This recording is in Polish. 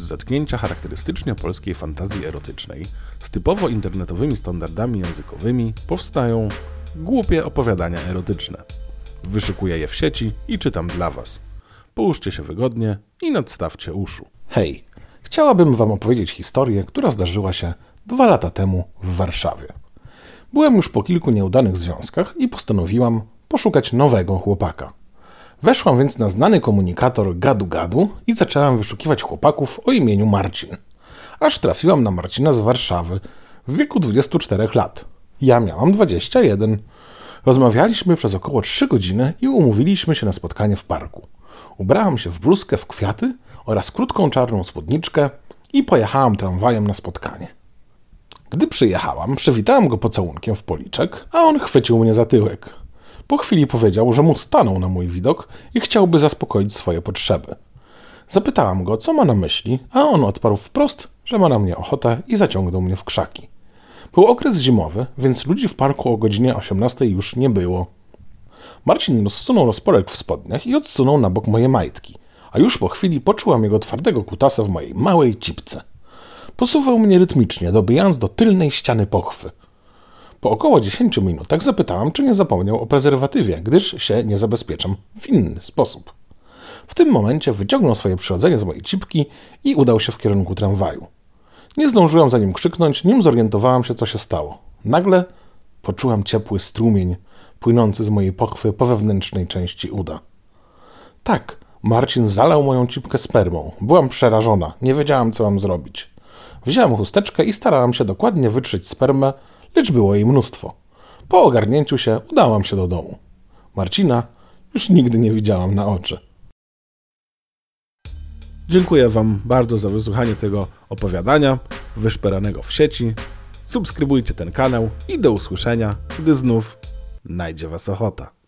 zetknięcia charakterystycznie polskiej fantazji erotycznej z typowo internetowymi standardami językowymi powstają głupie opowiadania erotyczne. Wyszukuję je w sieci i czytam dla Was. Połóżcie się wygodnie i nadstawcie uszu. Hej, chciałabym Wam opowiedzieć historię, która zdarzyła się dwa lata temu w Warszawie. Byłem już po kilku nieudanych związkach i postanowiłam poszukać nowego chłopaka. Weszłam więc na znany komunikator Gadu Gadu i zaczęłam wyszukiwać chłopaków o imieniu Marcin. Aż trafiłam na Marcina z Warszawy w wieku 24 lat. Ja miałam 21. Rozmawialiśmy przez około 3 godziny i umówiliśmy się na spotkanie w parku. Ubrałam się w bluzkę w kwiaty oraz krótką czarną spódniczkę i pojechałam tramwajem na spotkanie. Gdy przyjechałam, przywitałam go pocałunkiem w policzek, a on chwycił mnie za tyłek. Po chwili powiedział, że mu stanął na mój widok i chciałby zaspokoić swoje potrzeby. Zapytałam go, co ma na myśli, a on odparł wprost, że ma na mnie ochotę i zaciągnął mnie w krzaki. Był okres zimowy, więc ludzi w parku o godzinie 18 już nie było. Marcin rozsunął rozporek w spodniach i odsunął na bok moje majtki, a już po chwili poczułam jego twardego kutasa w mojej małej cipce. Posuwał mnie rytmicznie, dobijając do tylnej ściany pochwy. Po około 10 minutach zapytałam, czy nie zapomniał o prezerwatywie, gdyż się nie zabezpieczam w inny sposób. W tym momencie wyciągnął swoje przyrodzenie z mojej cipki i udał się w kierunku tramwaju. Nie zdążyłam za nim krzyknąć, nim zorientowałam się, co się stało. Nagle poczułam ciepły strumień płynący z mojej pochwy po wewnętrznej części uda. Tak, Marcin zalał moją cipkę spermą. Byłam przerażona, nie wiedziałam, co mam zrobić. Wzięłam chusteczkę i starałam się dokładnie wytrzeć spermę, lecz było jej mnóstwo. Po ogarnięciu się udałam się do domu. Marcina już nigdy nie widziałam na oczy. Dziękuję Wam bardzo za wysłuchanie tego opowiadania wyszperanego w sieci. Subskrybujcie ten kanał i do usłyszenia, gdy znów najdzie Was ochota.